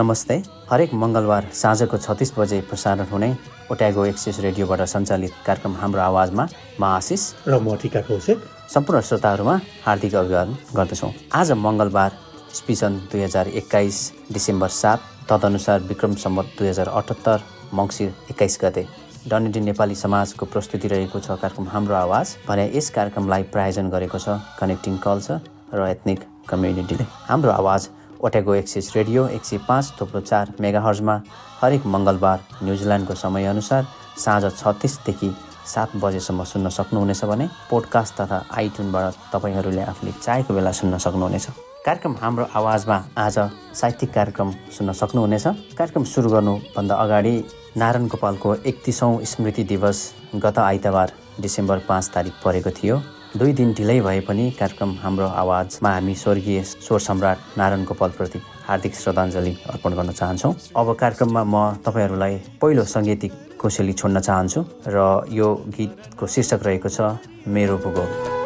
नमस्ते। हरेक मङ्गलबार साँझको छत्तिस बजे प्रसारण हुने ओट्यागो एक्सिस रेडियोबाट सञ्चालित कार्यक्रम हाम्रो आवाजमा म आशिष। र म टिका कौशिक। सम्पूर्ण श्रोताहरूमा हार्दिक अभिवादन गर्दछौँ। आज मङ्गलबार स्पिसन दुई हजार एक्काइस डिसेम्बर सात तदनुसार विक्रम सम्मत दुई हजार अठहत्तर मङ्सिर एक्काइस गते। डनेडी नेपाली समाजको प्रस्तुति रहेको छ कार्यक्रम हाम्रो आवाज। भने यस कार्यक्रमलाई प्रायोजन गरेको छ कनेक्टिङ कल्चर र एथनिक कम्युनिटीले हाम्रो आवाज ओटेगो एक्सिस रेडियो एक सय पाँच थुप्रो चार मेगा हर्जमा हरेक मङ्गलबार न्युजिल्यान्डको समयअनुसार साँझ छत्तिसदेखि सात बजेसम्म सुन्न सक्नुहुनेछ भने पोडकास्ट तथा आइट्युनबाट तपाईँहरूले आफूले चाहेको बेला सुन्न सक्नुहुनेछ। कार्यक्रम हाम्रो आवाजमा आज साहित्यिक कार्यक्रम सुन्न सक्नुहुनेछ। कार्यक्रम सुरु गर्नुभन्दा अगाडि नारायण गोपालको एकतिसौँ स्मृति दिवस गत आइतबार डिसेम्बर पाँच तारिक परेको थियो। दुई दिन ढिलै भए पनि कार्यक्रम हाम्रो आवाजमा हामी स्वर्गीय स्वर सम्राट नारायण गोपालप्रति हार्दिक श्रद्धाञ्जली अर्पण गर्न चाहन्छौँ। अब कार्यक्रममा म तपाईँहरूलाई पहिलो सङ्गीतिक कोसेली छोड्न चाहन्छु र यो गीतको शीर्षक रहेको छ मेरो भूगोल।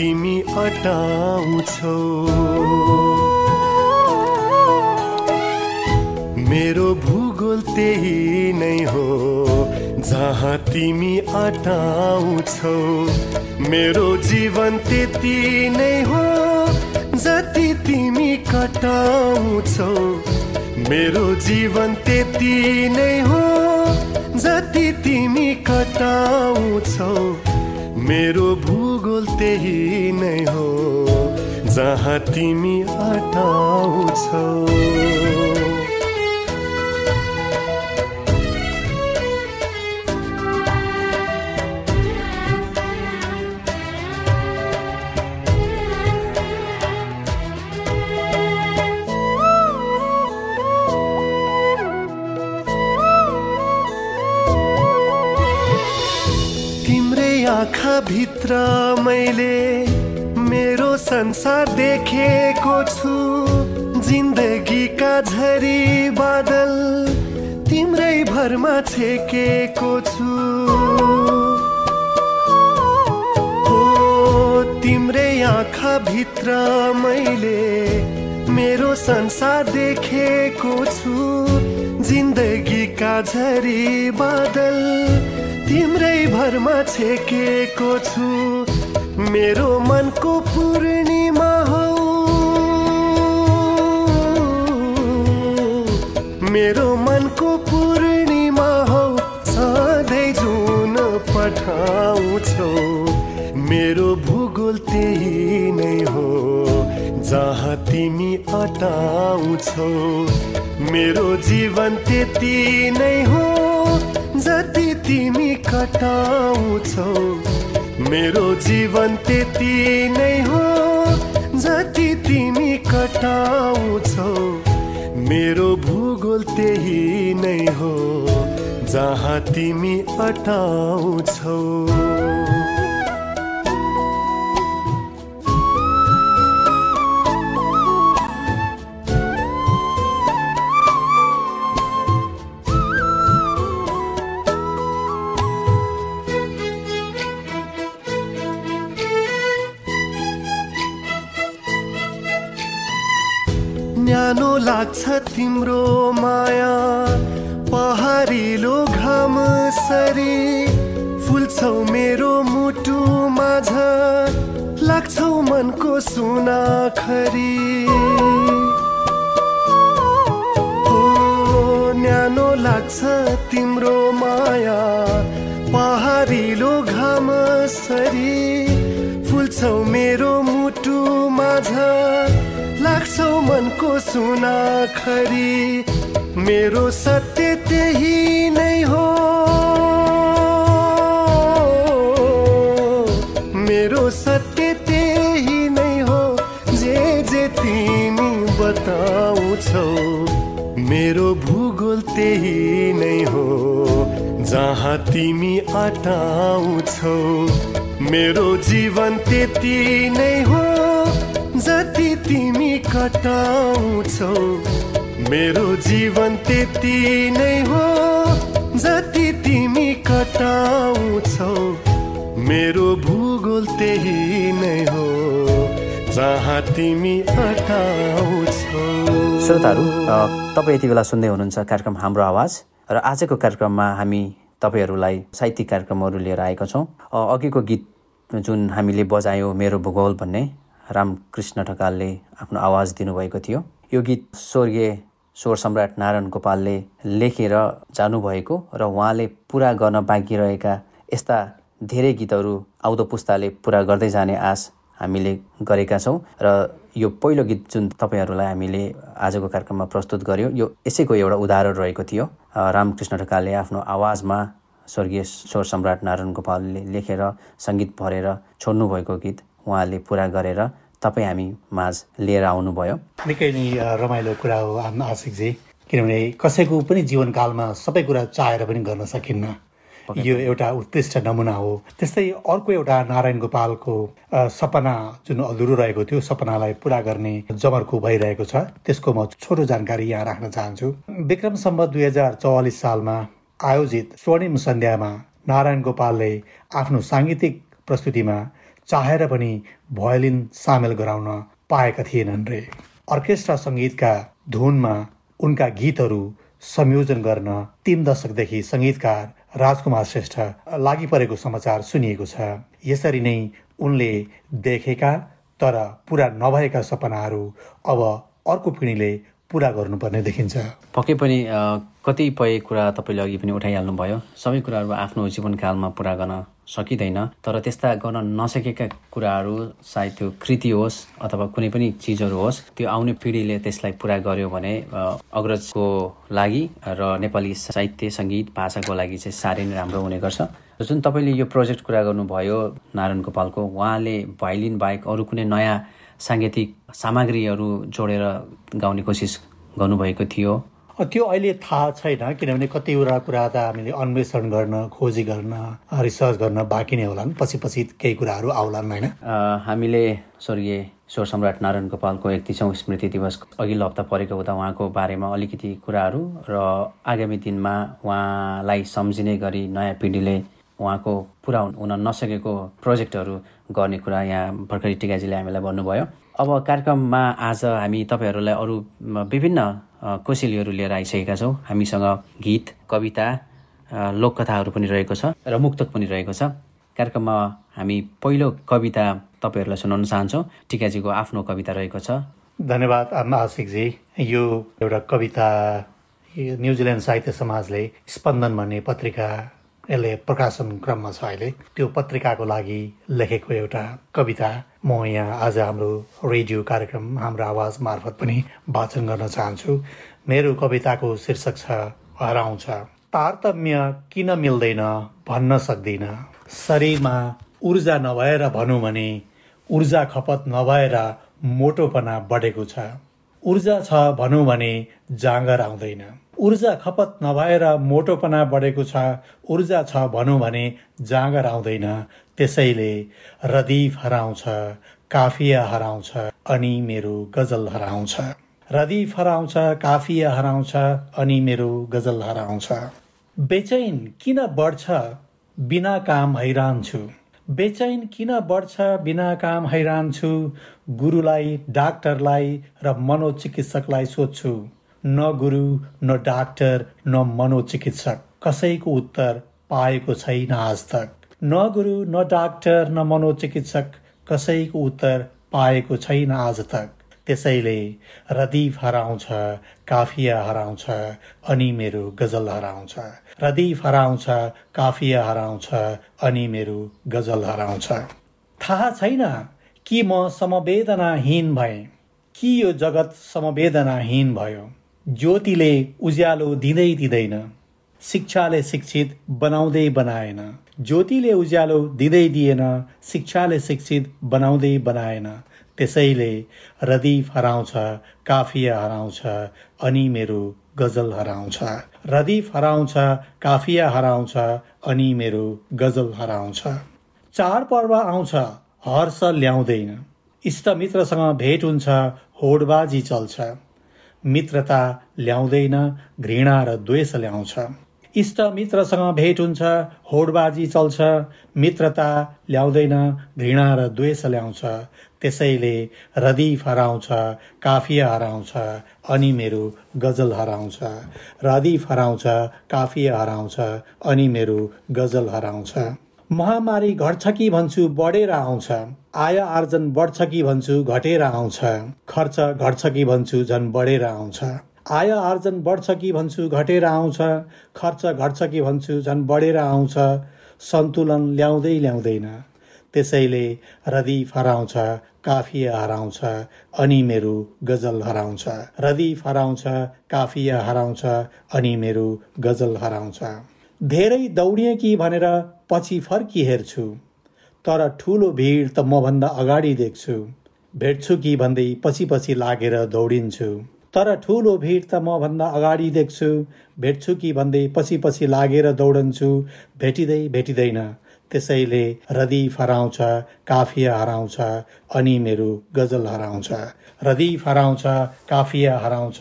तिमी अटाउँछौ। मेरो भूगोल त्यही नै हो जहाँ तिमी अटाउँछौ। मेरो जीवन त्यति नै हो जति तिमी कटाउँछौ। मेरो जीवन त्यति नै हो जति तिमी कटाउँछौ। मेरो भूगोल त्यही नै हो जहाँ तिमी अटाउँछौ। मैले मेरो संसार देखेको छु। जिन्दगीका झरी बादल तिम्रै भरमा छेकेको छु। तिम्रै आँखा भित्र मैले मेरो संसार देखेको छु। जिन्दगीका झरी बादल तिम्रै भरमा छेकेको छु। मेरो मनको पूर्णिमा हो। मेरो मनको पूर्णिमा हो। सधैँ जुन पठाउँछौ मेरो भूगोल त्यही नै हो। जहाँ तिमी अटाउँछौ मेरो जीवन त्यति नै हो। जति तिमी कटाउँछौ मेरो जीवन त्यति नै हो जति तिमी कटाउँछौ। मेरो भूगोल त्यही नै हो जहाँ तिमी अटाउँछौ। लाग्छ तिम्रो माया। पहाडिलो घाम सरी। फुल्छौ मेरो मुटु माझ। लाग्छौ मनको सुना खरी न्यानो लाग्छ तिम्रो माया। पहाडिलो घाम सरी। फुल्छौ मेरो मनको सुना खरी। मेरो सत्य त्यही नै हो। मेरो सत्य त्यही नै हो। जे जे तिमी बताउँछौ मेरो भूगोल त्यही नै हो। जहाँ तिमी अटाउँछौ मेरो जीवन त्यति नै हो। जति तिमी कटाउँछौ। मेरो जीवन त्यति नै हो जति तिमी कटाउँछौ। मेरो भूगोल त्यही नै हो जहाँ तिमी अटाउँछौ। श्रोताहरू तपाईँ यति बेला सुन्दै हुनुहुन्छ कार्यक्रम हाम्रो आवाज र आजको कार्यक्रममा हामी तपाईँहरूलाई साहित्यिक कार्यक्रमहरू लिएर आएका छौँ। अघिको गीत जुन हामीले बजायौँ मेरो भूगोल भन्ने रामकृष्ण ढकालले आफ्नो आवाज दिनुभएको थियो। यो गीत स्वर्गीय स्वर सम्राट नारायण गोपालले लेखेर जानुभएको र उहाँले पुरा गर्न बाँकी रहेका यस्ता धेरै गीतहरू आउँदो पुस्ताले पुरा गर्दै जाने आश हामीले गरेका छौँ र यो पहिलो गीत जुन तपाईँहरूलाई हामीले आजको कार्यक्रममा प्रस्तुत गर्यो यो यसैको एउटा उदाहरण रहेको थियो। रामकृष्ण ढकालले आफ्नो आवाजमा स्वर्गीय स्वर सम्राट नारायण गोपालले लेखेर सङ्गीत भरेर छोड्नुभएको गीत। उहाँले पुरा गरेर तपाईँ हामी माझ लिएर आउनुभयो। निकै नै रमाइलो कुरा हो आशिकजी। किनभने कसैको पनि जीवनकालमा सबै कुरा चाहेर पनि गर्न सकिन्न। यो एउटा उत्कृष्ट नमुना हो। त्यस्तै अर्को एउटा नारायण गोपालको सपना जुन अधुरो रहेको थियो सपनालाई पुरा गर्ने जमर्को भइरहेको छ त्यसको म छोटो जानकारी यहाँ राख्न चाहन्छु। विक्रम सम्बत दुई हजार चौवालिस सालमा आयोजित स्वर्णिम सन्ध्यामा नारायण गोपालले आफ्नो साङ्गीतिक प्रस्तुतिमा चाहेर पनि भयोलिन सामेल गराउन पाएका थिएनन् रे। अर्केस्ट्रा सङ्गीतका धुनमा उनका गीतहरू संयोजन गर्न तीन दशकदेखि सङ्गीतकार राजकुमार श्रेष्ठ लागि परेको समाचार सुनिएको छ। यसरी नै उनले देखेका तर पुरा नभएका सपनाहरू अब अर्को पिँढीले पुरा गर्नुपर्ने देखिन्छ। पक्कै पनि कतिपय कुरा तपाईँले अघि पनि उठाइहाल्नुभयो। सबै कुराहरू आफ्नो जीवनकालमा पुरा गर्न सकिँदैन तर त्यस्ता गर्न नसकेका कुराहरू सायद त्यो कृति होस् अथवा कुनै पनि चिजहरू होस् त्यो आउने पिँढीले त्यसलाई पुरा गर्यो भने अग्रजको लागि र नेपाली साहित्य सङ्गीत भाषाको लागि चाहिँ साह्रै नै राम्रो हुने गर्छ। जुन तपाईँले यो प्रोजेक्ट कुरा गर्नुभयो नारायण गोपालको उहाँले भाइलिन बाहेक अरू कुनै नयाँ साङ्गीतिक सामग्रीहरू जोडेर गाउने कोसिस गर्नुभएको थियो। त्यो अहिले थाहा छैन किनभने कतिवटा कुरा त हामीले अन्वेषण गर्न खोजी गर्न रिसर्च गर्न बाँकी नै होलान्। पछि पछि केही कुराहरू आउलान् होइन? हामीले स्वर्गीय स्वर सम्राट नारायण गोपालको एकतिसौँ स्मृति दिवस अघिल्लो हप्ता परेको हुँदा उहाँको बारेमा अलिकति कुराहरू र आगामी दिनमा उहाँलाई सम्झिने गरी नयाँ पिँढीले उहाँको पुरा हुन नसकेको प्रोजेक्टहरू गर्ने कुरा यहाँ भर्खरै टिकाजीले हामीलाई भन्नुभयो। अब कार्यक्रममा आज हामी तपाईँहरूलाई अरू विभिन्न कोसेलीहरू लिएर आइसकेका छौँ। हामीसँग गीत कविता लोककथाहरू पनि रहेको छ र मुक्तक पनि रहेको छ। कार्यक्रममा हामी पहिलो कविता तपाईँहरूलाई सुनाउन चाहन्छौँ। टिकाजीको आफ्नो कविता रहेको छ। धन्यवाद आशिकजी। यो एउटा कविता न्युजिल्यान्ड साहित्य समाजले स्पन्दन भन्ने पत्रिका यसले प्रकाशन क्रममा छ अहिले। त्यो पत्रिकाको लागि लेखेको एउटा कविता म यहाँ आज हाम्रो रेडियो कार्यक्रम हाम्रो आवाज मार्फत पनि वाचन गर्न चाहन्छु। मेरो कविताको शीर्षक छ हराउँछ। तारतम्य किन मिल्दैन भन्न सक्दिनँ। शरीरमा ऊर्जा नभएर भनौँ भने ऊर्जा खपत नभएर मोटोपना बढेको छ। ऊर्जा छ भनौँ भने जाँगर आउँदैन। ऊर्जा खपत नभएर मोटोपना बढेको छ ऊर्जा छ भनौँ भने जाँगर आउँदैन। त्यसैले रदीफ हराउँछ काफिया हराउँछ अनि मेरो गजल हराउँछ। रदीफ हराउँछ काफिया हराउँछ अनि मेरो गजल हराउँछ। बेचैन किन बढ्छ? बिना काम हैरान छु। बेचैन किन बढ्छ? बिना काम हैरान छु। गुरुलाई डाक्टरलाई र मनोचिकित्सकलाई सोध्छु। न गुरु न डाक्टर न मनोचिकित्सक। कसैको उत्तर पाएको छैन आज तक। न गुरु न डाक्टर न मनोचिकित्सक कसैको उत्तर पाएको छैन आज तक। त्यसैले रदीफ हराउँछ काफिया हराउँछ अनि मेरो गजल हराउँछ। रदीफ हराउँछ काफिया हराउँछ अनि मेरो गजल हराउँछ। थाहा छैन कि म समवेदनाहीन भएँ। कि यो जगत समवेदनाहीन भयो? ज्योतिले उज्यालो दिँदै दिँदैन शिक्षाले शिक्षित बनाउँदै बनाएन। ज्योतिले उज्यालो दिँदै दिएन शिक्षाले शिक्षित बनाउँदै बनाएन। त्यसैले रदीफ हराउँछ काफिया हराउँछ अनि मेरो गजल हराउँछ। रदीफ हराउँछ काफिया हराउँछ अनि मेरो गजल हराउँछ। चाडपर्व आउँछ हर्ष ल्याउँदैन। इष्टमित्रसँग भेट हुन्छ होडबाजी चल्छ। मित्रता ल्याउँदैन घृणा र द्वेष ल्याउँछ। इष्ट मित्रसँग भेट हुन्छ होडबाजी चल्छ मित्रता ल्याउँदैन घृणा र द्वेष ल्याउँछ। त्यसैले रदीफ हराउँछ काफिया हराउँछ अनि मेरो गजल हराउँछ। रदीफ हराउँछ काफिया हराउँछ अनि मेरो गजल हराउँछ। महामारी घट्छ कि भन्छु बढेर आउँछ। आय आर्जन बढ्छ कि भन्छु घटेर आउँछ। खर्च घट्छ कि भन्छु झन् बढेर आउँछ। आय आर्जन बढ्छ कि भन्छु घटेर आउँछ। खर्च घट्छ कि भन्छु झन् बढेर आउँछ। सन्तुलन ल्याउँदै ल्याउँदैन। त्यसैले रदीफ हराउँछ काफिया हराउँछ अनि मेरो गजल हराउँछ। रदीफ हराउँछ काफिया हराउँछ अनि मेरो गजल हराउँछ। धेरै दौडिएँ कि भनेर पछि फर्की हेर्छु। तर ठुलो भिड त मभन्दा अगाडि देख्छु। भेट्छु कि भन्दै पछि पछि लागेर दौडिन्छु। तर ठुलो भिड त मभन्दा अगाडि देख्छु। भेट्छु कि भन्दै पछि पछि लागेर दौडन्छु। भेटिँदै भेटिँदैन। त्यसैले रदीफ हराउँछ काफिया हराउँछ अनि मेरो गजल हराउँछ। रदीफ हराउँछ काफिया हराउँछ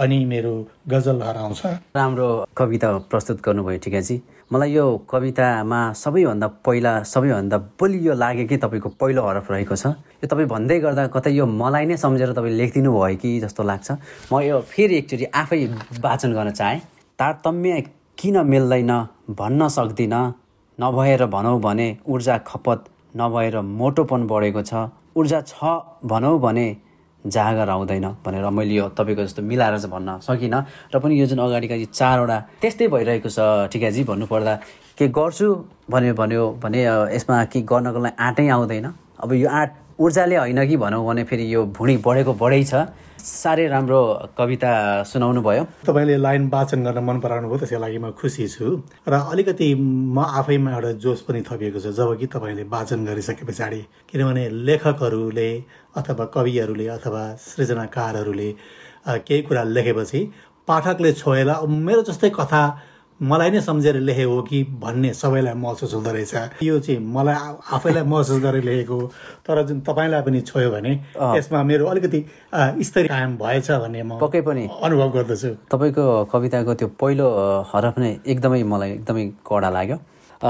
अनि मेरो गजल हराउँछ। राम्रो कविता प्रस्तुत गर्नुभयो ठिकाजी मलाई यो कवितामा सबैभन्दा पहिला सबैभन्दा बलियो लाग्यो कि तपाईँको पहिलो हरफ रहेको छ? यो तपाईँ भन्दै गर्दा कतै यो मलाई नै सम्झेर तपाईँ लेखिदिनु भयो कि जस्तो लाग्छ। म यो फेरि एकचोटि आफै वाचन गर्न चाहेँ। तारतम्य किन मिल्दैन भन्न सक्दिनँ? नभएर भनौँ भने ऊर्जा खपत नभएर मोटोपन बढेको छ। ऊर्जा छ भनौँ भने जागर आउँदैन भनेर मैले यो तपाईँको जस्तो मिलाएर चाहिँ भन्न सकिनँ। र पनि यो जुन अगाडिका यी चारवटा त्यस्तै भइरहेको छ ठिकाजी भन्नुपर्दा के गर्छु भन्यो भन्यो भने यसमा के गर्नको लागि आँटै आउँदैन। अब यो आँट ऊर्जाले होइन कि भनौँ भने फेरि यो भुँडी बढेको बढै छ। साह्रै राम्रो कविता सुनाउनु भयो। तपाईँले लाइन वाचन गर्न मन पराउनु भयो त्यसको लागि म खुसी छु। र अलिकति म आफैमा एउटा जोस पनि थपिएको छ जब कि तपाईँले वाचन गरिसके पछाडि किनभने लेखकहरूले अथवा कविहरूले अथवा सृजनाकारहरूले केही कुरा लेखेपछि पाठकले छोएर मेरो जस्तै कथा मलाई नै सम्झेर लेखेको हो कि भन्ने सबैलाई महसुस हुँदो रहेछ। यो चाहिँ मलाई आफैलाई महसुस गरेर लेखेको तर जुन तपाईँलाई पनि छोयो भने यसमा मेरो अलिकति स्तरीय कायम भएछ भन्ने म पक्कै पनि। अनुभव गर्दछु। तपाईँको कविताको त्यो पहिलो हरफ नै एकदमै मलाई एकदमै कडा लाग्यो।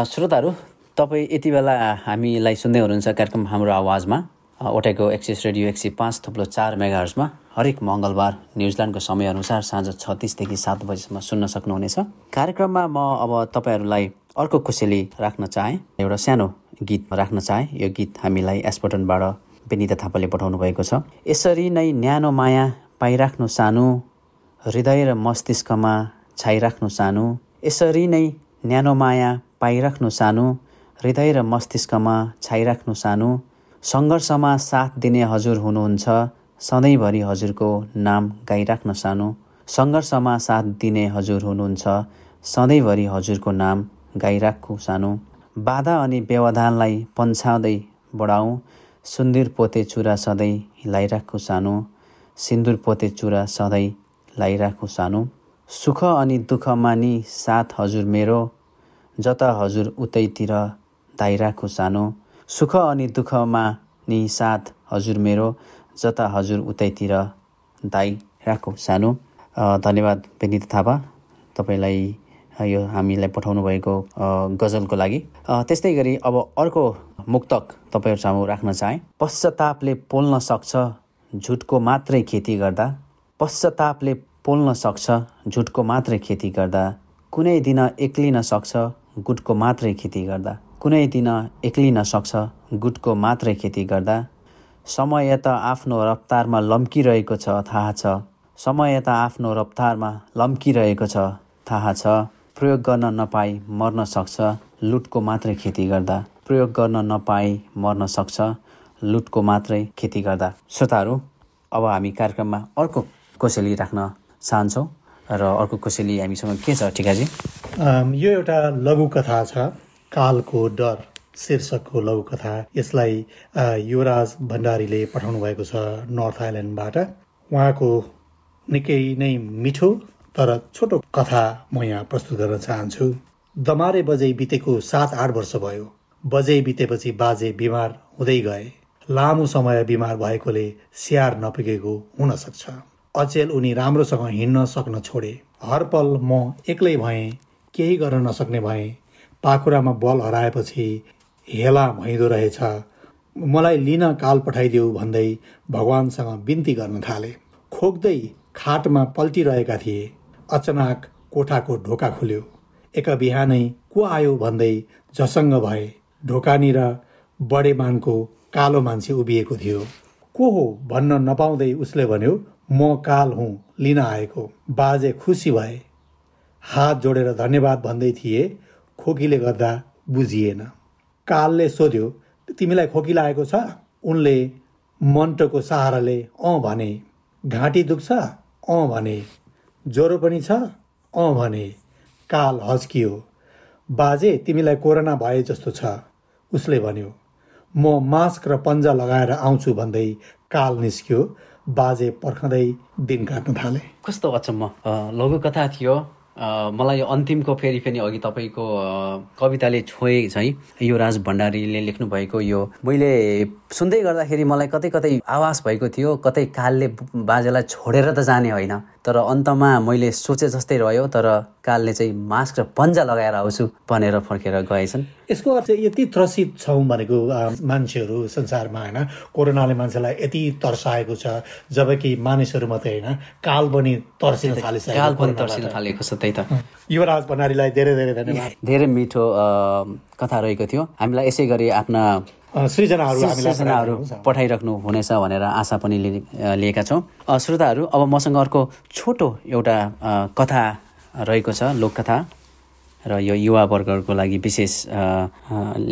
श्रोताहरू तपाईँ यति बेला हामीलाई सुन्दै हुनुहुन्छ कार्यक्रम हाम्रो आवाजमा। ओटेको एक्सिस रेडियो एक सय पाँच थुप्रो चार मेगाहर्समा हरेक मङ्गलबार न्युजिल्यान्डको समयअनुसार साँझ छत्तिसदेखि सात बजीसम्म सुन्न सक्नुहुनेछ। कार्यक्रममा म अब तपाईँहरूलाई अर्को खुसेली राख्न चाहेँ एउटा सानो गीत राख्न चाहेँ। यो गीत हामीलाई एसपटनबाट बेनिता थापाले पठाउनु भएको छ। यसरी नै न्यानो माया पाइराख्नु सानो हृदय र मस्तिष्कमा छाइराख्नु सानो यसरी नै न्यानो माया पाइराख्नु सानो हृदय र मस्तिष्कमा छाइराख्नु सानो सङ्घर्षमा साथ दिने हजुर हुनुहुन्छ। सधैँभरि हजुरको नाम गाइराख्न सानो। सङ्घर्षमा साथ दिने हजुर हुनुहुन्छ। सधैँभरि हजुरको नाम गाइराख्नु सानो। बाधा अनि व्यवधानलाई पन्छाउँदै बढाउँ। सुन्दुर पोते चुरा सधैँ लाइराख्नु सानो। सिन्दुर पोते चुरा सधैँ लाइराख्नु सानो। सुख अनि दुःखमा नि साथ हजुर मेरो। जता हजुर उतैतिर दाइराख्नु सानो। सुख अनि दुःखमा नि साथ हजुर मेरो जता हजुर उतैतिर दाई राखो सानो। धन्यवाद विनित थापा। तपाईँलाई यो हामीलाई पठाउनु भएको गजलको लागि। त्यस्तै गरी अब अर्को मुक्तक तपाईँहरू राख्न चाहेँ। पश्चातापले पोल्न सक्छ झुटको मात्रै खेती गर्दा। पश्चातापले पोल्न सक्छ झुटको मात्रै खेती गर्दा। कुनै दिन एक्लिन सक्छ गुटको मात्रै खेती गर्दा। कुनै दिन एक्लिन सक्छ। गुटको मात्रै खेती गर्दा। समय त आफ्नो रफ्तारमा लम्किरहेको छ थाहा छ। समय त आफ्नो रफ्तारमा लम्किरहेको छ थाहा छ। प्रयोग गर्न नपाई मर्न सक्छ लुटको मात्रै खेती गर्दा। प्रयोग गर्न नपाई मर्न सक्छ लुटको मात्रै खेती गर्दा। श्रोताहरू अब हामी कार्यक्रममा अर्को कोसेली राख्न चाहन्छौँ र अर्को कोसेली हामीसँग के छ ठिकाजी? यो एउटा लघु कथा छ। कालको डर शीर्षकको लघुकथा यसलाई युवराज भण्डारीले पठाउनु भएको छ नर्थ आइल्यान्डबाट। उहाँको निकै नै मिठो तर छोटो कथा म यहाँ प्रस्तुत गर्न चाहन्छु। दमारे बजै बितेको सात आठ वर्ष भयो। बजै बितेपछि बाजे बिमार हुँदै गए। लामो समय बिमार भएकोले स्याहार नपुगेको हुन सक्छ। अचेल उनी राम्रोसँग हिँड्न सक्न छोडे। हरपल म एक्लै भएँ केही गर्न नसक्ने भएँ। पाखुरामा बल हराएपछि हेला भइँदो रहेछ। मलाई लिन काल पठाइदेऊ भन्दै भगवान्सँग बिन्ती गर्न थाले। खोक्दै खाटमा पल्टिरहेका थिए। अचानक कोठाको ढोका खुल्यो। एका बिहानै को आयो भन्दै झसङ्ग भए। ढोकानिर बडेमानको कालो मान्छे उभिएको थियो। को हो भन्न नपाउँदै उसले भन्यो म काल हुँ लिन आएको। बाजे खुसी भए। हात जोडेर धन्यवाद भन्दै थिए। खोकीले गर्दा बुझिएन। कालले सोध्यो तिमीलाई खोकी लागेको छ? उनले मन्टोको सहाराले अँ भने घाँटी दुख्छ? अँ भने ज्वरो पनि छ? अँ भने काल हस्कियो। बाजे तिमीलाई कोरोना भए जस्तो छ। उसले भन्यो म मास्क र पन्जा लगाएर आउँछु भन्दै काल निस्क्यो। बाजे पर्खँदै दिन काट्न थाले। कस्तो अचम्म। लघुकथा थियो। मलाई अन्तिमको फेरि फेरि अघि तपाईँको कविताले छोए चाहिँ यो राज भण्डारीले लेख्नुभएको यो मैले सुन्दै गर्दाखेरि मलाई कतै कतै आवाज भएको थियो कतै कालले बाजेलाई छोडेर त जाने होइन। तर अन्तमा मैले सोचे जस्तै रह्यो तर कालले चाहिँ मास्क र पन्जा लगाएर आउँछु भनेर फर्केर गएछन्। यसको अर्थ यति त्रसित छौँ भनेको मान्छेहरू संसारमा होइन। कोरोनाले मान्छेलाई यति तर्साएको छ जबकि मानिसहरू मात्रै होइन। काल पनि तर्सिन थालिसकेको काल पनि तर्सिन थालेको छ त्यही त। युवराज भण्डारीलाई धेरै धेरै धन्यवाद। धेरै मिठो कथा रहेको थियो। हामीलाई यसै गरी आफ्ना सृजनाहरू सृजनाहरू पठाइराख्नु हुनेछ भनेर आशा पनि लिएका छौँ। श्रोताहरू अब मसँग अर्को छोटो एउटा कथा रहेको छ लोककथा। र यो युवावर्गहरूको लागि विशेष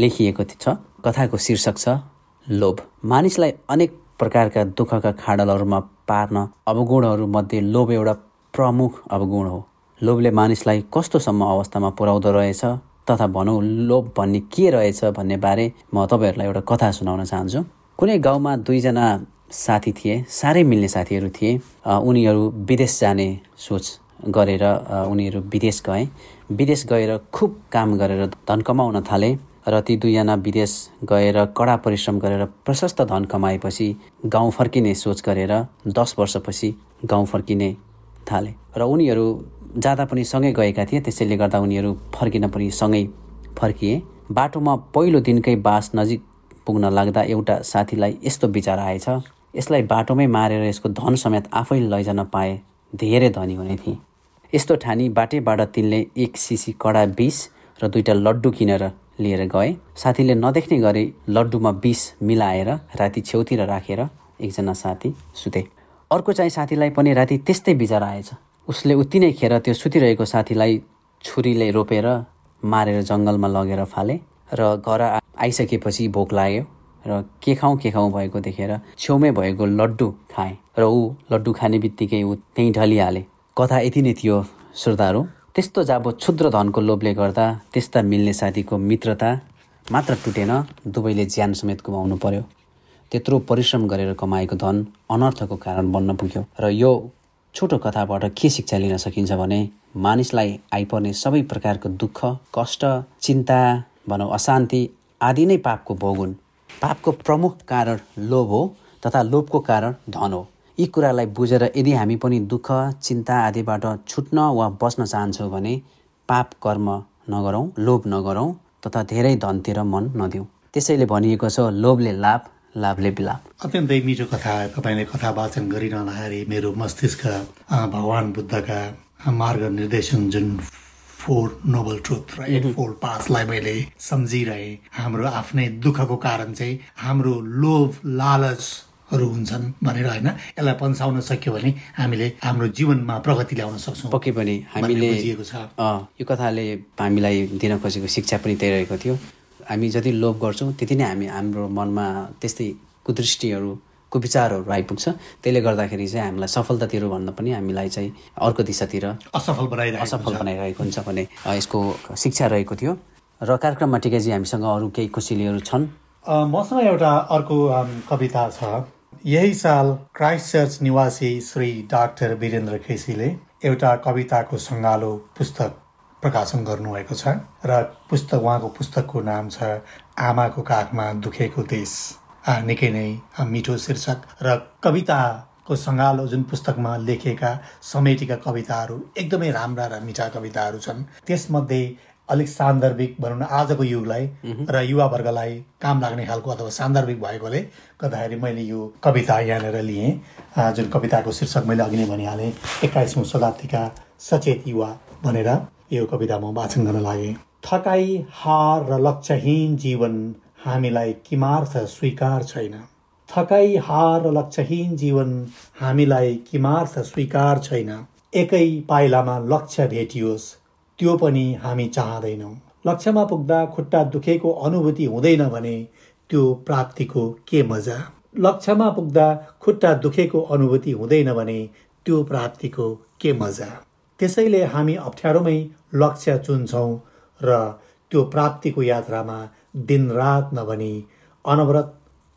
लेखिएको छ। कथाको शीर्षक छ लोभ। मानिसलाई अनेक प्रकारका दुःखका खाडलहरूमा पार्न अवगुणहरूमध्ये लोभ एउटा प्रमुख अवगुण हो। लोभले मानिसलाई कस्तोसम्म अवस्थामा पुर्याउँदो रहेछ। तथा भनौँ लोभ भन्ने के रहेछ भन्ने बारे म तपाईँहरूलाई एउटा कथा सुनाउन चाहन्छु। कुनै गाउँमा दुईजना साथी थिए साह्रै मिल्ने साथीहरू थिए। उनीहरू विदेश जाने सोच गरेर उनीहरू विदेश गए। विदेश गएर खुब काम गरेर धन कमाउन थाले र ती दुईजना विदेश गएर कडा परिश्रम गरेर प्रशस्त धन कमाएपछि गाउँ फर्किने सोच गरेर दस वर्षपछि गाउँ फर्किने थाले। र उनीहरू जाँदा पनि सँगै गएका थिए त्यसैले गर्दा उनीहरू फर्किन पनि सँगै फर्किए। बाटोमा पहिलो दिनकै बास नजिक पुग्न लाग्दा एउटा साथीलाई यस्तो विचार आएछ। यसलाई बाटोमै मारेर यसको धन समेत आफै लैजान पाए धेरै धनी हुने थिए। यस्तो ठानी बाटेबाट तिनले एक सिसी कडा बिस र दुईवटा लड्डु किनेर लिएर गए। साथीले नदेख्ने गरी लड्डुमा बिस मिलाएर राति छेउतिर राखेर एकजना साथी सुते। अर्को चाहिँ साथीलाई पनि राति त्यस्तै विचार आएछ। उसले उति नै खेर त्यो सुतिरहेको साथीलाई छुरीले रोपेर मारेर जङ्गलमा लगेर फाले र घर आइसकेपछि भोक लाग्यो र के खाउँ के खाउँ भएको देखेर छेउमै भएको लड्डु खाएँ र ऊ लड्डु खाने बित्तिकै ऊ त्यहीँ ढलिहाले। कथा यति नै थियो श्रोताहरू। त्यस्तो जाबो क्षुद्र धनको लोभले गर्दा त्यस्ता मिल्ने साथीको मित्रता मात्र टुटेन दुवैले ज्यान समेत गुमाउनु पर्यो। त्यत्रो परिश्रम गरेर कमाएको धन अनर्थको कारण बन्न पुग्यो र यो छोटो कथाबाट के शिक्षा लिन सकिन्छ भने मानिसलाई आइपर्ने सबै प्रकारको दुःख कष्ट चिन्ता भनौँ अशान्ति आदि नै पापको भोग हुन्। पापको प्रमुख कारण लोभ हो तथा लोभको कारण धन हो। यी कुरालाई बुझेर यदि हामी पनि दुःख चिन्ता आदिबाट छुट्न वा बस्न चाहन्छौँ भने पाप कर्म नगरौँ लोभ नगरौँ तथा धेरै धनतिर मन नदिउँ। त्यसैले भनिएको छ लोभले लाभ लाभले बिलाप। अत्यन्तै मिठो कथा तपाईँले कथा वाचन गरिरहँदाखेरि मेरो मस्तिष्क भगवान् बुद्धका मार्ग निर्देशन जुन फोर नोबल ट्रुथ र एट फोर पासलाई मैले सम्झिरहेँ हाम्रो आफ्नै दुःखको कारण चाहिँ हाम्रो लोभ लालचहरू हुन्छन् भनेर होइन यसलाई पन्साउन सक्यो भने हामीले हाम्रो जीवनमा प्रगति ल्याउन सक्छौँ पक्कै पनि हामीले यो कथाले हामीलाई दिन खोजेको शिक्षा पनि त्यही रहेको थियो। हामी जति लोभ गर्छौँ त्यति नै हामी हाम्रो मनमा त्यस्तै कुदृष्टिहरू कुविचारहरू आइपुग्छ। त्यसले गर्दाखेरि चाहिँ हामीलाई सफलतातिर भन्दा पनि हामीलाई चाहिँ अर्को दिशातिर असफल बनाइरहेको असफल बनाइरहेको हुन्छ भने यसको शिक्षा रहेको थियो। र कार्यक्रममा टिकेजी हामीसँग अरू केही कुसिलीहरू छन्? मसँग एउटा अर्को कविता छ। यही साल क्राइस्ट चर्च निवासी श्री डाक्टर वीरेन्द्र खेसीले एउटा कविताको सङ्गालो पुस्तक प्रकाशन गर्नुभएको छ र पुस्तक उहाँको पुस्तकको नाम छ आमाको काखमा दुखेको देश। निकै नै मिठो शीर्षक र कविताको सङ्गालो जुन पुस्तकमा लेखेका समेटेका कविताहरू एकदमै राम्रा र मिठा कविताहरू छन् त्यसमध्ये अलिक सान्दर्भिक भनौँ न आजको युगलाई र युवावर्गलाई काम लाग्ने खालको अथवा सान्दर्भिक भएकोले गर्दाखेरि मैले यो कविता यहाँनिर लिएँ। जुन कविताको शीर्षक मैले अघि नै भनिहालेँ एक्काइसौँ शताब्दीका सचेत युवा भनेर। यो कविता म वाचन गर्न लागेँ। थकाइ हार र लक्ष्यहीन जीवन हामीलाई किमार्थ स्वीकार छैन। थकाइ हार र लक्ष्यहीन जीवन हामीलाई किमार्थ स्वीकार छैन। एकै पाइलामा लक्ष्य भेटियोस् त्यो पनि हामी चाहँदैनौँ। लक्ष्यमा पुग्दा खुट्टा दुखेको अनुभूति हुँदैन भने त्यो प्राप्तिको के मजा? लक्ष्यमा पुग्दा खुट्टा दुखेको अनुभूति हुँदैन भने त्यो प्राप्तिको के मजा? त्यसैले हामी अप्ठ्यारोमै लक्ष्य चुन्छौँ र त्यो प्राप्तिको यात्रामा दिनरात नभनी अनवरत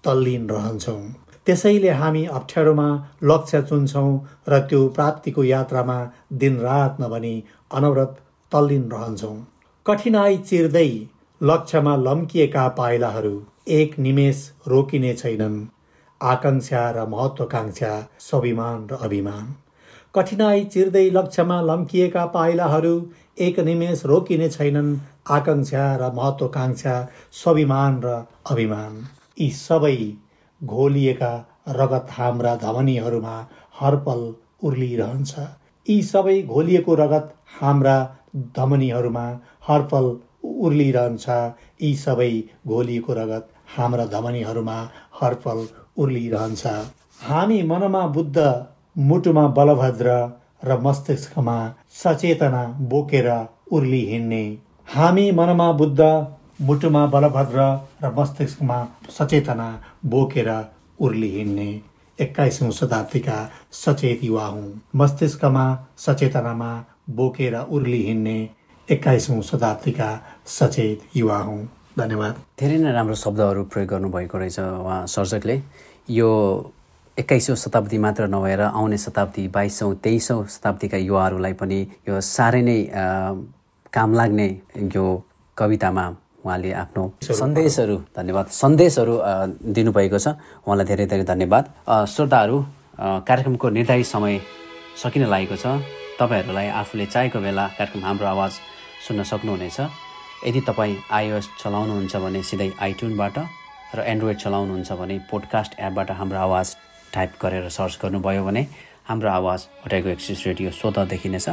तल्लीन रहन्छौँ। त्यसैले हामी अप्ठ्यारोमा लक्ष्य चुन्छौँ र त्यो प्राप्तिको यात्रामा दिनरात नभनी अनवरत तल्लीन रहन्छौँ। कठिनाई चिर्दै लक्ष्यमा लम्किएका पाइलाहरू एक निमेष रोकिने छैनन्। आकाङ्क्षा र महत्वाकांक्षा स्वाभिमान र अभिमान। कठिनाई चिर्दै लक्ष्यमा लम्किएका पाइलाहरू एक निमेष रोकिने छैनन्। आकाङ्क्षा र महत्वाकांक्षा स्वाभिमान र अभिमान। यी सबै घोलिएका रगत हाम्रा धमनीहरूमा हरपल उर्लिरहन्छ। यी सबै घोलिएको रगत हाम्रा धमनीहरूमा हरपल उर्लिरहन्छ। यी सबै घोलिएको रगत हाम्रा धमनीहरूमा हरपल उर्लिरहन्छ। हामी मनमा बुद्ध मुटुमा बलभद्र र मस्तिष्कमा सचेतना बोकेर उर्ली हिँड्ने। हामी मनमा बुद्ध मुटुमा बलभद्र र मस्तिष्कमा सचेतना बोकेर उर्ली हिँड्ने। एक्काइसौँ शताब्दीका सचेत युवा हुँ। मस्तिष्कमा सचेतनामा बोकेर उर्ली हिँड्ने एक्काइसौँ शताब्दीका सचेत युवा हुँ। धन्यवाद। धेरै नै राम्रो शब्दहरू प्रयोग गर्नुभएको रहेछ उहाँ सर्जकले यो एक्काइसौँ शताब्दी मात्र नभएर आउने शताब्दी बाइसौँ तेइसौँ शताब्दीका युवाहरूलाई पनि यो साह्रै नै काम लाग्ने यो कवितामा उहाँले आफ्नो सन्देशहरू धन्यवाद सन्देशहरू दिनुभएको छ। उहाँलाई धेरै धेरै धन्यवाद। श्रोताहरू कार्यक्रमको निर्धारित समय सकिन लागेको छ। तपाईँहरूलाई आफूले चाहेको बेला कार्यक्रम हाम्रो आवाज सुन्न सक्नुहुनेछ। यदि तपाईँ आइओएस चलाउनुहुन्छ भने सिधै आइट्युनबाट र एन्ड्रोइड चलाउनुहुन्छ भने पोडकास्ट एपबाट हाम्रो आवाज टाइप गरेर सर्च गर्नुभयो भने हाम्रो आवाज हटाएको एक्सिस रेडियो स्वतः देखिनेछ।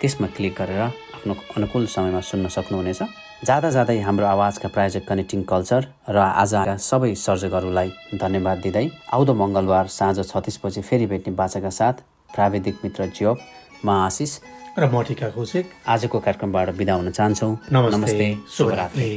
त्यसमा क्लिक गरेर आफ्नो अनुकूल समयमा सुन्न सक्नुहुनेछ। जाँदा जाँदै हाम्रो आवाजका प्रायोजक कनेक्टिङ कल्चर र आजका सबै सर्जकहरूलाई धन्यवाद दिँदै आउँदो मङ्गलबार साँझ छत्तिस बजी फेरि भेट्ने बाचाका साथ प्राविधिक मित्र जियोप म आशिष र म टिका कौशिक आजको कार्यक्रमबाट बिदा हुन चाहन्छौँ। नमस्ते शुभरात्रि।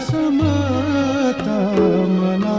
समाता तारा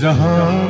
जहाँ